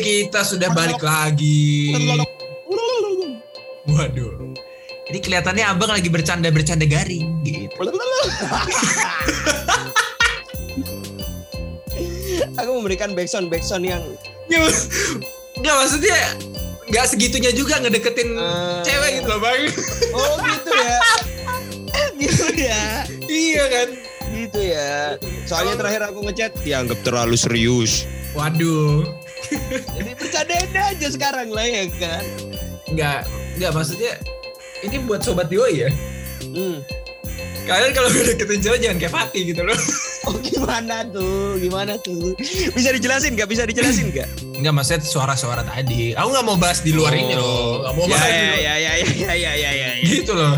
kita sudah balik lagi. Waduh. Ini kelihatannya abang lagi bercanda-bercanda garing gitu. Aku memberikan backsound backsound yang Ya, Nggak maksudnya nggak segitunya juga ngedeketin Eh. cewek gitu loh bang. oh gitu ya. gitu ya. iya kan. Gitu ya. Soalnya terakhir aku ngechat dianggap terlalu serius. Waduh jadi bercandain aja sekarang lah ya kan? Enggak, enggak maksudnya ini buat sobat Dio ya? Hmm. kalian kalau deketin cewek jangan kayak Pati gitu loh. Oh gimana tuh? Gimana tuh? Bisa dijelasin nggak? Bisa dijelasin nggak? Enggak maksudnya suara-suara tadi. Aku nggak mau bahas di luar oh. ini loh. Oh, nggak mau ya, bahas ya, ya, ya, ya ya ya ya ya ya. Gitu loh.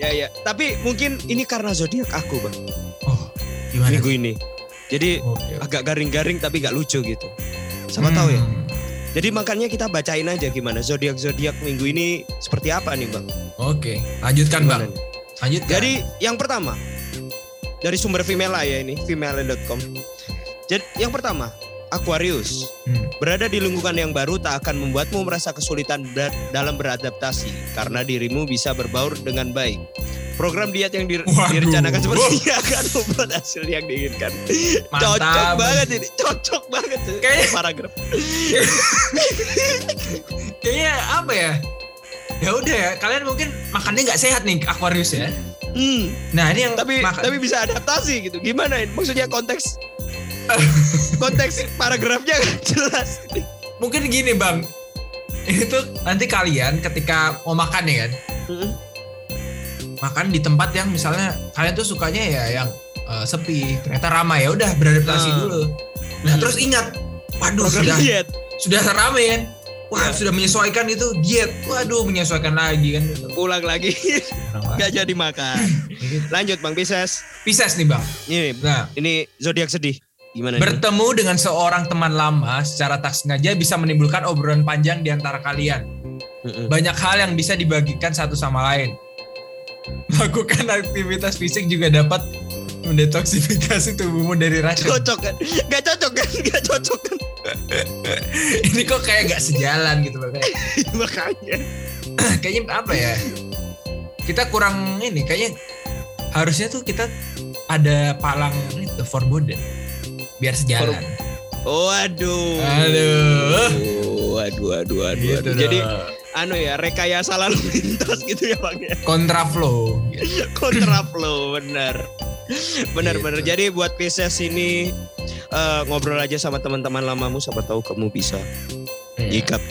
Ya ya. Tapi mungkin ini karena zodiak aku bang. Oh gimana? Minggu ini. Jadi okay. agak garing-garing tapi gak lucu gitu. Sama tahu ya. Hmm. Jadi makanya kita bacain aja gimana zodiak zodiak minggu ini seperti apa nih bang? Oke, lanjutkan Gimana bang. nih? Lanjutkan. Jadi yang pertama dari sumber female ya ini female.com. Jadi yang pertama Aquarius Hmm. berada di lingkungan yang baru tak akan membuatmu merasa kesulitan ber- dalam beradaptasi karena dirimu bisa berbaur dengan baik. Program diet yang dir- Waduh. direncanakan seperti akan membuat hasil yang diinginkan. Cocok Mantap. banget ini, cocok banget tuh. Kayaknya- paragraf. Kayaknya apa ya? Ya udah ya, kalian mungkin makannya nggak sehat nih Aquarius ya. Hmm, Nah ini yang tapi makan- tapi bisa adaptasi gitu. Gimana ini? Maksudnya konteks konteks paragrafnya jelas. mungkin gini bang. Ini tuh nanti kalian ketika mau makan ya kan, Hmm. Makan di tempat yang misalnya kalian tuh sukanya ya yang eh, sepi, ternyata ramai ya udah beradaptasi Nah. dulu. Nah Hmm. terus ingat, waduh Program sudah diet. sudah ramai kan, wah Ya. sudah menyesuaikan itu diet, waduh menyesuaikan lagi kan. Pulang lagi nggak jadi makan. Gitu. Lanjut Bang Pisces. Pisces nih bang. Ini Nah ini zodiak sedih. Gimana? Bertemu dengan seorang teman lama secara tak sengaja bisa menimbulkan obrolan panjang di antara kalian. Mm-mm. Banyak hal yang bisa dibagikan satu sama lain. Lakukan aktivitas fisik juga dapat mendetoksifikasi tubuhmu dari racun. Cocok kan? Gak cocok kan? Gak cocok kan? Ini kok kayak gak sejalan gitu loh. Kayak, Makanya. kayaknya apa ya? Kita kurang ini, kayaknya harusnya tuh kita ada palang itu forbidden biar sejalan. Waduh. Aduh. Waduh, waduh, waduh. Gitu waduh. Jadi dong. Anu ya rekayasa lalu lintas gitu ya bang ya. kontraflow. Gitu. Kontraflow bener. Bener Gitu. bener. Jadi buat Pisces ini eh, ngobrol aja sama teman-teman lamamu siapa tahu kamu bisa Iya. ikat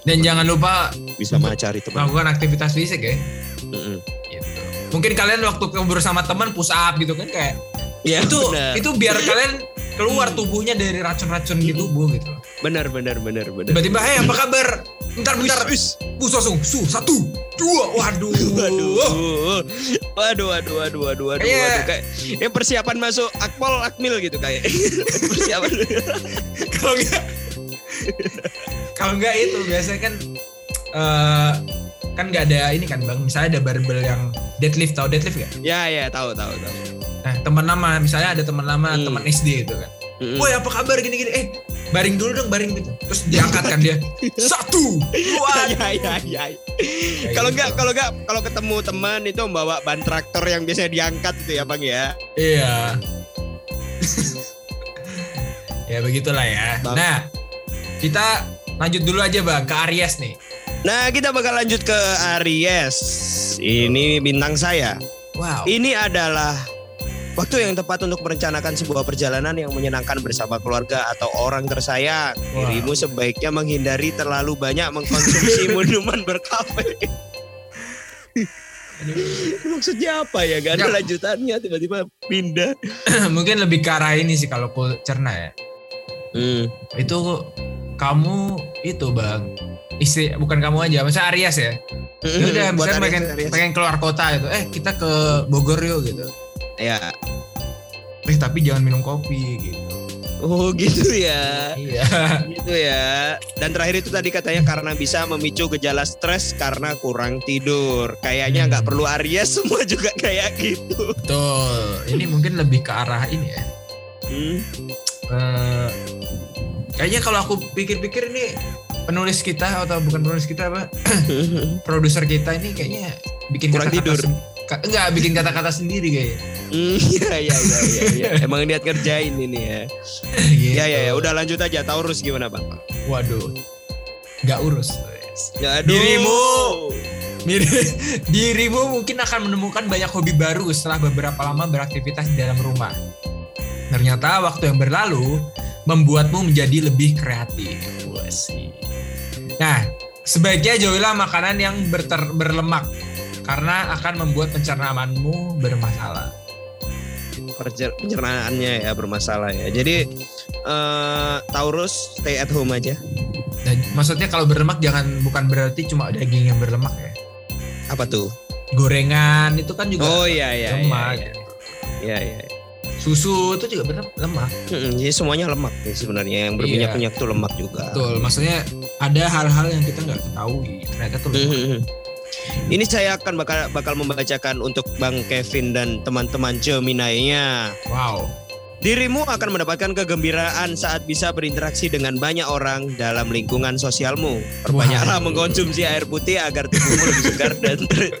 Dan jangan lupa bisa mencari teman. melakukan aktivitas fisik ya. Mm-mm. Gitu. Mungkin kalian waktu ngobrol sama teman push up gitu kan kayak Ya, itu bener. itu biar kalian keluar tubuhnya dari racun-racun di tubuh gitu. loh. bener bener bener bener. Tiba-tiba, eh apa kabar? Bentar, bentar. Wis, Bus langsung, su, satu, dua, waduh. Waduh, waduh, waduh, waduh, waduh, waduh, Kayak- waduh. Kayak ya persiapan masuk akpol akmil gitu kayak persiapan. Kalau enggak, kalau enggak itu biasanya kan, eh kan nggak ada ini kan bang. Misalnya ada barbel yang deadlift, tau deadlift gak? ya ya tahu tahu tahu. Nah teman lama, misalnya ada teman lama, Hmm. teman SD itu kan. Mm-mm. Woi apa kabar gini-gini? Eh baring dulu dong baring gitu. Terus diangkat kan dia. Satu, dua. ya ya ya. Kayak Kalau gitu. enggak kalau enggak kalau ketemu teman itu membawa ban traktor yang biasanya diangkat itu ya bang ya. Iya. ya begitulah ya. Bang. Nah, kita lanjut dulu aja bang ke Aries nih. Nah kita bakal lanjut ke Aries. Ini bintang saya. Wow. Ini adalah waktu yang tepat untuk merencanakan sebuah perjalanan yang menyenangkan bersama keluarga atau orang tersayang. Wow. Dirimu sebaiknya menghindari terlalu banyak mengkonsumsi minuman berkafe. Maksudnya apa ya? Gak ada Nggak. lanjutannya tiba-tiba pindah. Mungkin lebih ke arah ini sih kalau ku cerna ya. Hmm. Itu kamu itu bang. Istri bukan kamu aja, masa Aries ya. Ya udah, misalnya pengen, pengen keluar kota gitu. Eh kita ke Bogor yuk gitu. Ya. Eh tapi jangan minum kopi gitu. Oh gitu ya. Iya. gitu ya. Dan terakhir itu tadi katanya karena bisa memicu gejala stres karena kurang tidur. Kayaknya nggak Hmm. perlu Aries semua juga kayak gitu. Betul. Ini mungkin lebih ke arah ini ya. Hmm. Eh, Kayaknya kalau aku pikir-pikir ini penulis kita atau bukan penulis kita apa produser kita ini kayaknya bikin Kurang kata-kata tidur. Enggak bikin kata-kata sendiri kayaknya. Iya iya iya iya. iya. Emang niat kerjain ini ya. Gitu. Ya ya. Udah lanjut aja. Taurus gimana bang? Waduh. Nggak urus. Aduh. Dirimu. Dirimu mungkin akan menemukan banyak hobi baru setelah beberapa lama beraktivitas di dalam rumah. Ternyata waktu yang berlalu membuatmu menjadi lebih kreatif. Nah, sebaiknya jauhilah makanan yang berter- berlemak karena akan membuat pencernaanmu bermasalah. Pencernaannya ya bermasalah ya. Jadi eh Taurus stay at home aja. Dan maksudnya kalau berlemak jangan bukan berarti cuma daging yang berlemak ya. Apa tuh? Gorengan itu kan juga Oh iya iya. lemak. Iya iya. iya. Susu itu juga berlemak. Mm-mm, Jadi semuanya lemak nih sebenarnya yang berminyak-minyak tuh lemak juga. Betul, maksudnya ada hal-hal yang kita nggak ketahui. Ternyata tuh lemak. Ini saya akan bakal bakal membacakan untuk Bang Kevin dan teman-teman Gemini-nya. Wow. Dirimu akan mendapatkan kegembiraan saat bisa berinteraksi dengan banyak orang dalam lingkungan sosialmu. Perbanyaklah Wow. mengkonsumsi air putih agar tubuhmu lebih segar dan, ter-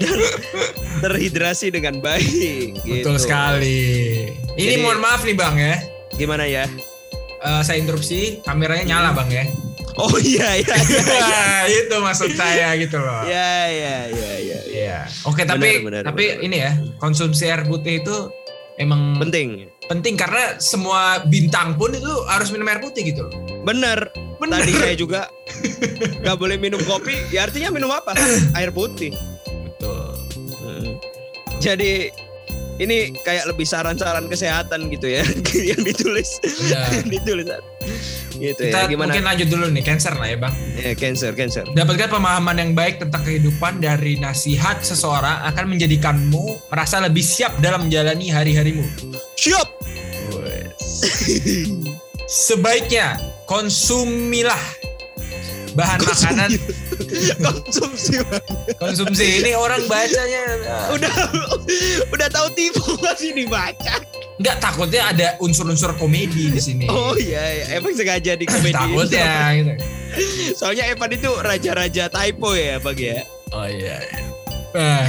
dan terhidrasi dengan baik. Betul gitu. sekali. Ini Jadi- mohon maaf nih Bang ya. Gimana ya? Eh, saya interupsi, kameranya nyala Bang ya. Oh iya iya Wah, itu maksud saya gitu loh. iya iya iya iya. Iya. Oke, tapi Benar, benar, tapi benar. ini ya, konsumsi air putih itu emang Penting. penting karena semua bintang pun itu harus minum air putih gitu loh. Bener. Bener. Tadi saya juga nggak boleh minum kopi. Ya artinya minum apa? Air putih. Betul. Hmm. Jadi ini kayak lebih saran-saran kesehatan gitu ya yang ditulis Udah. ditulis gitu Kita ya. Gimana? mungkin lanjut dulu nih, cancer lah ya Bang. Eh, cancer cancer. Dapatkan pemahaman yang baik tentang kehidupan dari nasihat seseorang akan menjadikanmu merasa lebih siap dalam menjalani hari-harimu. siap! Sebaiknya konsumilah bahan makanan. Konsumsi konsumsi. Ini orang bacanya. Udah udah tahu tipu masih dibaca nggak takutnya ada unsur-unsur komedi di sini. oh iya, iya. emang sengaja di komedi takutnya gitu. soalnya Evan itu raja-raja typo ya bang ya Oh iya. Eh,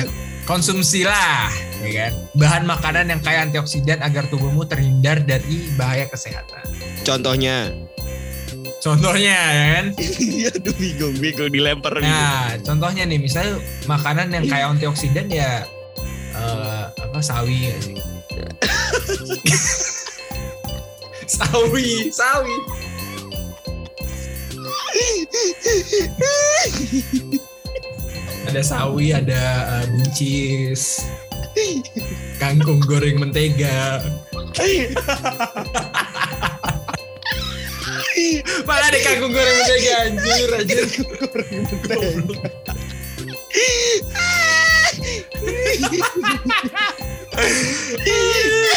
konsumsilah ya kan bahan makanan yang kaya antioksidan agar tubuhmu terhindar dari bahaya kesehatan. contohnya Contohnya ya kan. Iya, aduh bingung bingung dilempar bingung. Nah, contohnya nih misalnya makanan yang kaya antioksidan ya eh, apa sawi nggak sih? sawi, sawi. ada sawi, ada eh, buncis, kangkung goreng mentega. Mana ada kangkung goreng mentega anjir anjir.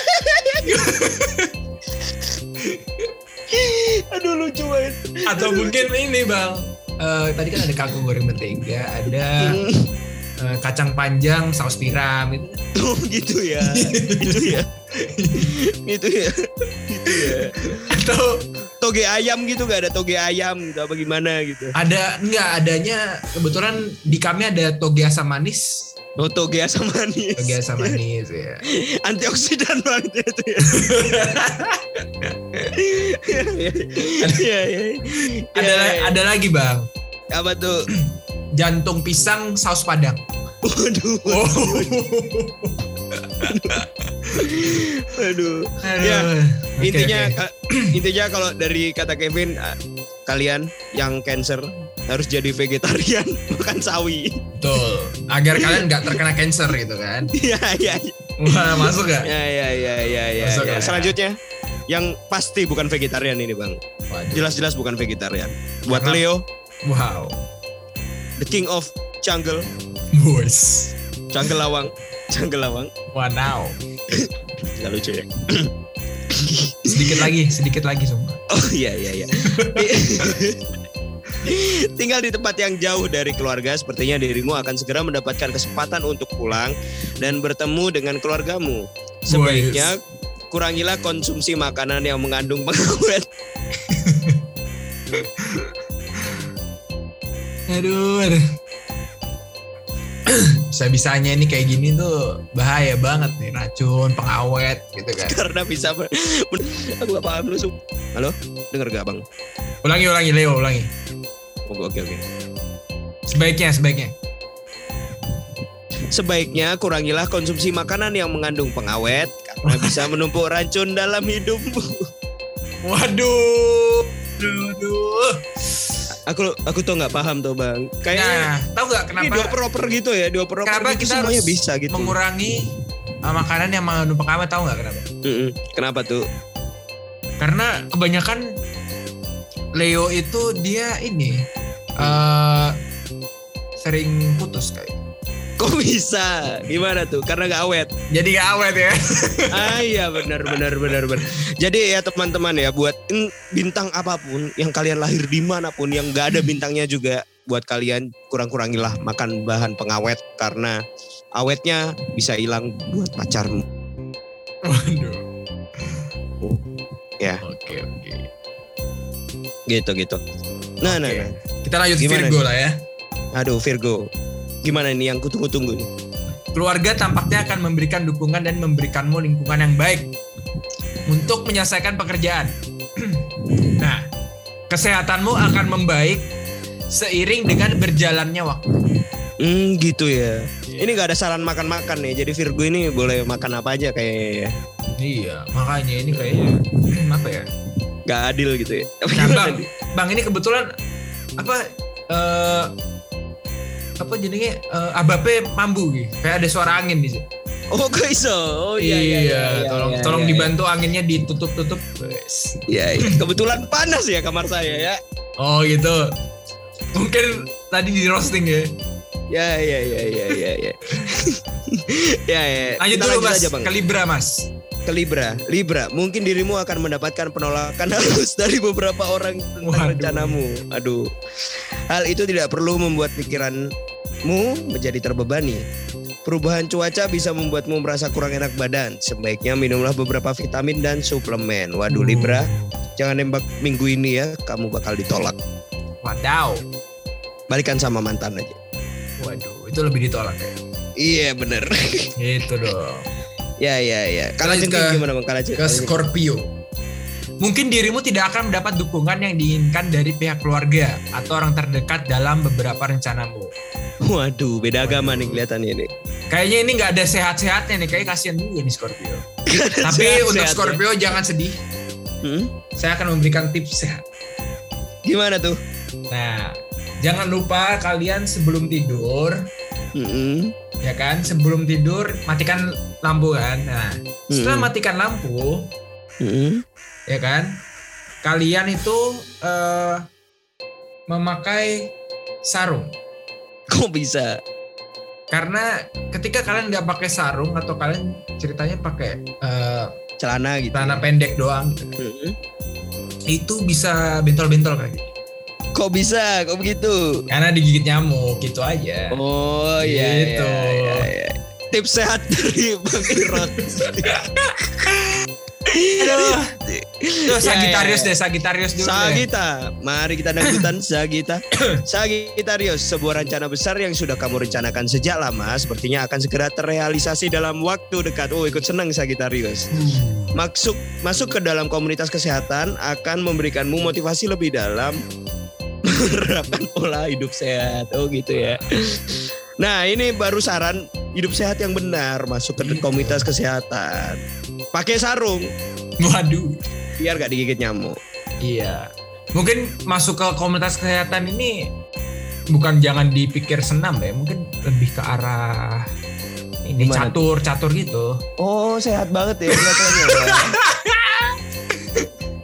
aduh lucu banget Atau mungkin ini bang, Eh, tadi kan ada kangkung goreng mentega, ada eh, kacang panjang saus tiram itu. Oh gitu ya. gitu ya. gitu ya. Gitu ya. Atau Toge ayam gitu gak ada toge ayam gitu apa gimana gitu. ada enggak adanya kebetulan di kami ada toge asam manis, Oh toge asam manis. asam manis ya. Antioksidan banget itu ya. Iya iya. Iya iya. Ada ada lagi bang, apa tuh? jantung pisang saus padang. Waduh. Oh. Aduh. Aduh. Ya, Oke, intinya oke. ka- intinya kalau dari kata Kevin ah, kalian yang cancer harus jadi vegetarian makan sawi. betul. Agar kalian nggak terkena cancer gitu kan. Iya iya iya. Wah masuk gak? Ya ya ya ya ya. Masuk ya. ya. Selanjutnya yang pasti bukan vegetarian ini bang. Jelas-jelas bukan vegetarian. Buat Karena- Leo, Wow. the king of jungle, Boys. jungle lawang, jungle lawang. Wow. Gak lucu ya. Sedikit lagi, sedikit lagi sumpah. Oh iya iya iya. Tinggal di tempat yang jauh dari keluarga, sepertinya dirimu akan segera mendapatkan kesempatan untuk pulang dan bertemu dengan keluargamu. Sebaiknya kurangilah konsumsi makanan yang mengandung pengawet aduh, aduh. bisa-bisanya ini kayak gini tuh bahaya banget nih racun pengawet gitu kan Karena bisa aku gak paham lu. Halo, denger gak bang? ulangi ulangi Leo ulangi Oke oke oke. sebaiknya sebaiknya Sebaiknya kurangilah konsumsi makanan yang mengandung pengawet karena bisa menumpuk racun dalam hidupmu. waduh aduh, aduh. Aku aku tuh nggak paham tuh bang. Kayaknya nah tahu nggak ini kenapa dioper-oper gitu ya, dioper-oper Kenapa gitu kita semuanya harus bisa gitu. mengurangi uh, makanan yang mengandung pengawet tahu nggak kenapa Mm-mm. Kenapa tuh? karena kebanyakan Leo itu dia ini eh sering putus kayak Kok bisa? Gimana tuh? Karena gak awet. jadi gak awet ya ah iya benar benar benar benar. Jadi ya teman-teman ya buat in- bintang apa pun yang kalian lahir di mana pun yang gak ada bintangnya juga buat kalian kurang-kurangilah makan bahan pengawet karena awetnya bisa hilang buat pacarmu. waduh Gitu gitu. Nah nah, Oke. nah. kita lanjut Gimana Virgo nih? lah ya Aduh Virgo. Gimana ini yang kutunggu-tunggu nih? keluarga tampaknya akan memberikan dukungan dan memberikanmu lingkungan yang baik untuk menyelesaikan pekerjaan. nah, kesehatanmu akan membaik seiring dengan berjalannya waktu. Hmm gitu ya. Ini gak ada saran makan-makan nih. Jadi Virgo ini boleh makan apa aja kayaknya ya. Iya, makanya ini kayaknya apa ya? Gak adil gitu ya. Nah, bang, bang ini kebetulan apa? eh apa jadinya eh, abape mambu gitu. Kayak ada suara angin di situ. Oh kok iso? Oh iya iya iya. iya, tolong iya, tolong iya, dibantu anginnya ditutup-tutup. Iya, iya. kebetulan panas ya kamar saya ya. Oh gitu. Mungkin tadi di roasting ya. Ya ya ya ya ya ya. ya ya. Lanjut Kita dulu mas aja, Bang. ke Libra mas. Ke Libra. Libra, mungkin dirimu akan mendapatkan penolakan halus dari beberapa orang tentang Waduh. rencanamu. Aduh. Hal itu tidak perlu membuat pikiranmu menjadi terbebani. Perubahan cuaca bisa membuatmu merasa kurang enak badan. Sebaiknya minumlah beberapa vitamin dan suplemen. Waduh Libra, jangan nembak minggu ini ya, kamu bakal ditolak. Wadaw. Balikan sama mantan aja. Waduh, itu lebih ditolak ya. Iya bener. Itu dong. Ya ya ya. Kalau Lanjut jengking ke- gimana bang? Kalau Ke Scorpio. Mungkin dirimu tidak akan mendapat dukungan yang diinginkan dari pihak keluarga atau orang terdekat dalam beberapa rencanamu. Waduh, beda agama nih kelihatannya ini. Kayaknya ini nggak ada sehat-sehatnya nih, kayak kasihan juga nih Scorpio. Tapi Sehat-sehat untuk ya. Scorpio jangan sedih. Hmm? Saya akan memberikan tips sehat. Gimana tuh? Nah, jangan lupa kalian sebelum tidur, Mm-mm. ya kan? Sebelum tidur matikan lampu kan. Nah, setelah Mm-mm. matikan lampu, Mm-mm. ya kan? Kalian itu eh, memakai sarung. Kok bisa? Karena ketika kalian nggak pakai sarung atau kalian ceritanya pakai eh, Celana gitu. celana pendek doang, gitu, Mm-mm. itu bisa bentol-bentol kayak gitu. Kok bisa? Kok begitu? Karena digigit nyamuk gitu aja. Oh iya Gitu. iya, iya, iya. Tips sehat dari Bang Irot. Aduh. Tuh Ya, Sagitarius ya, ya. deh, Sagitarius dulu. deh. Sagita, mari kita dangdutan Sagita. Sagitarius, sebuah rencana besar yang sudah kamu rencanakan sejak lama sepertinya akan segera terrealisasi dalam waktu dekat. Oh, ikut senang Sagitarius. Hmm. Masuk masuk ke dalam komunitas kesehatan akan memberikanmu motivasi lebih dalam menerapkan pola hidup sehat. Oh, gitu ya. Nah, ini baru saran hidup sehat yang benar masuk ke komunitas kesehatan. Pakai sarung Waduh. biar gak digigit nyamuk. Iya. Mungkin masuk ke komunitas kesehatan ini bukan jangan dipikir senam ya, mungkin lebih ke arah ini Gimana catur, catur gitu. Oh, sehat banget ya kelihatannya.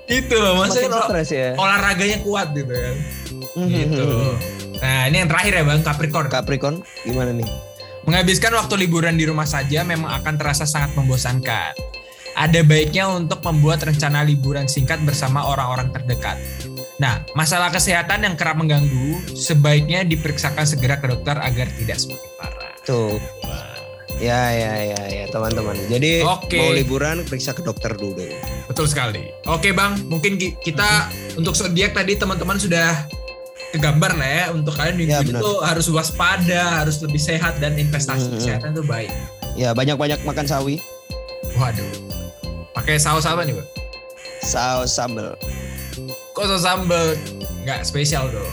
Gitu loh, maksudnya kalau stres ya. olahraganya kuat gitu kan. Gitu. Nah, ini yang terakhir ya Bang, Capricorn. Capricorn gimana nih? Menghabiskan waktu liburan di rumah saja memang akan terasa sangat membosankan. Ada baiknya untuk membuat rencana liburan singkat bersama orang-orang terdekat. Nah, masalah kesehatan yang kerap mengganggu sebaiknya diperiksakan segera ke dokter agar tidak semakin parah. Tuh. Wah. Ya ya ya ya teman-teman. Jadi Oke. mau liburan periksa ke dokter dulu. Betul sekali. Oke bang, mungkin ki- kita untuk zodiak tadi teman-teman sudah kegambar lah ya untuk kalian minggu Ya, tuh harus waspada, harus lebih sehat dan investasi Hmm. kesehatan itu baik. Ya banyak-banyak makan sawi, Waduh. Pakai saus apa nih, Bang? saus sambal. Kok saus sambal nggak spesial dong.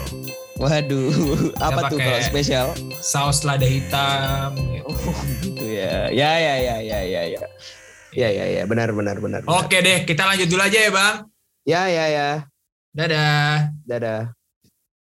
Waduh, apa tuh kalau spesial? Saus lada hitam gitu. Oh ya. Ya ya ya ya ya ya. Ya ya ya benar benar benar. benar. Oke deh, kita lanjut dulu aja ya, Bang. Ya ya ya. Dadah. Dadah.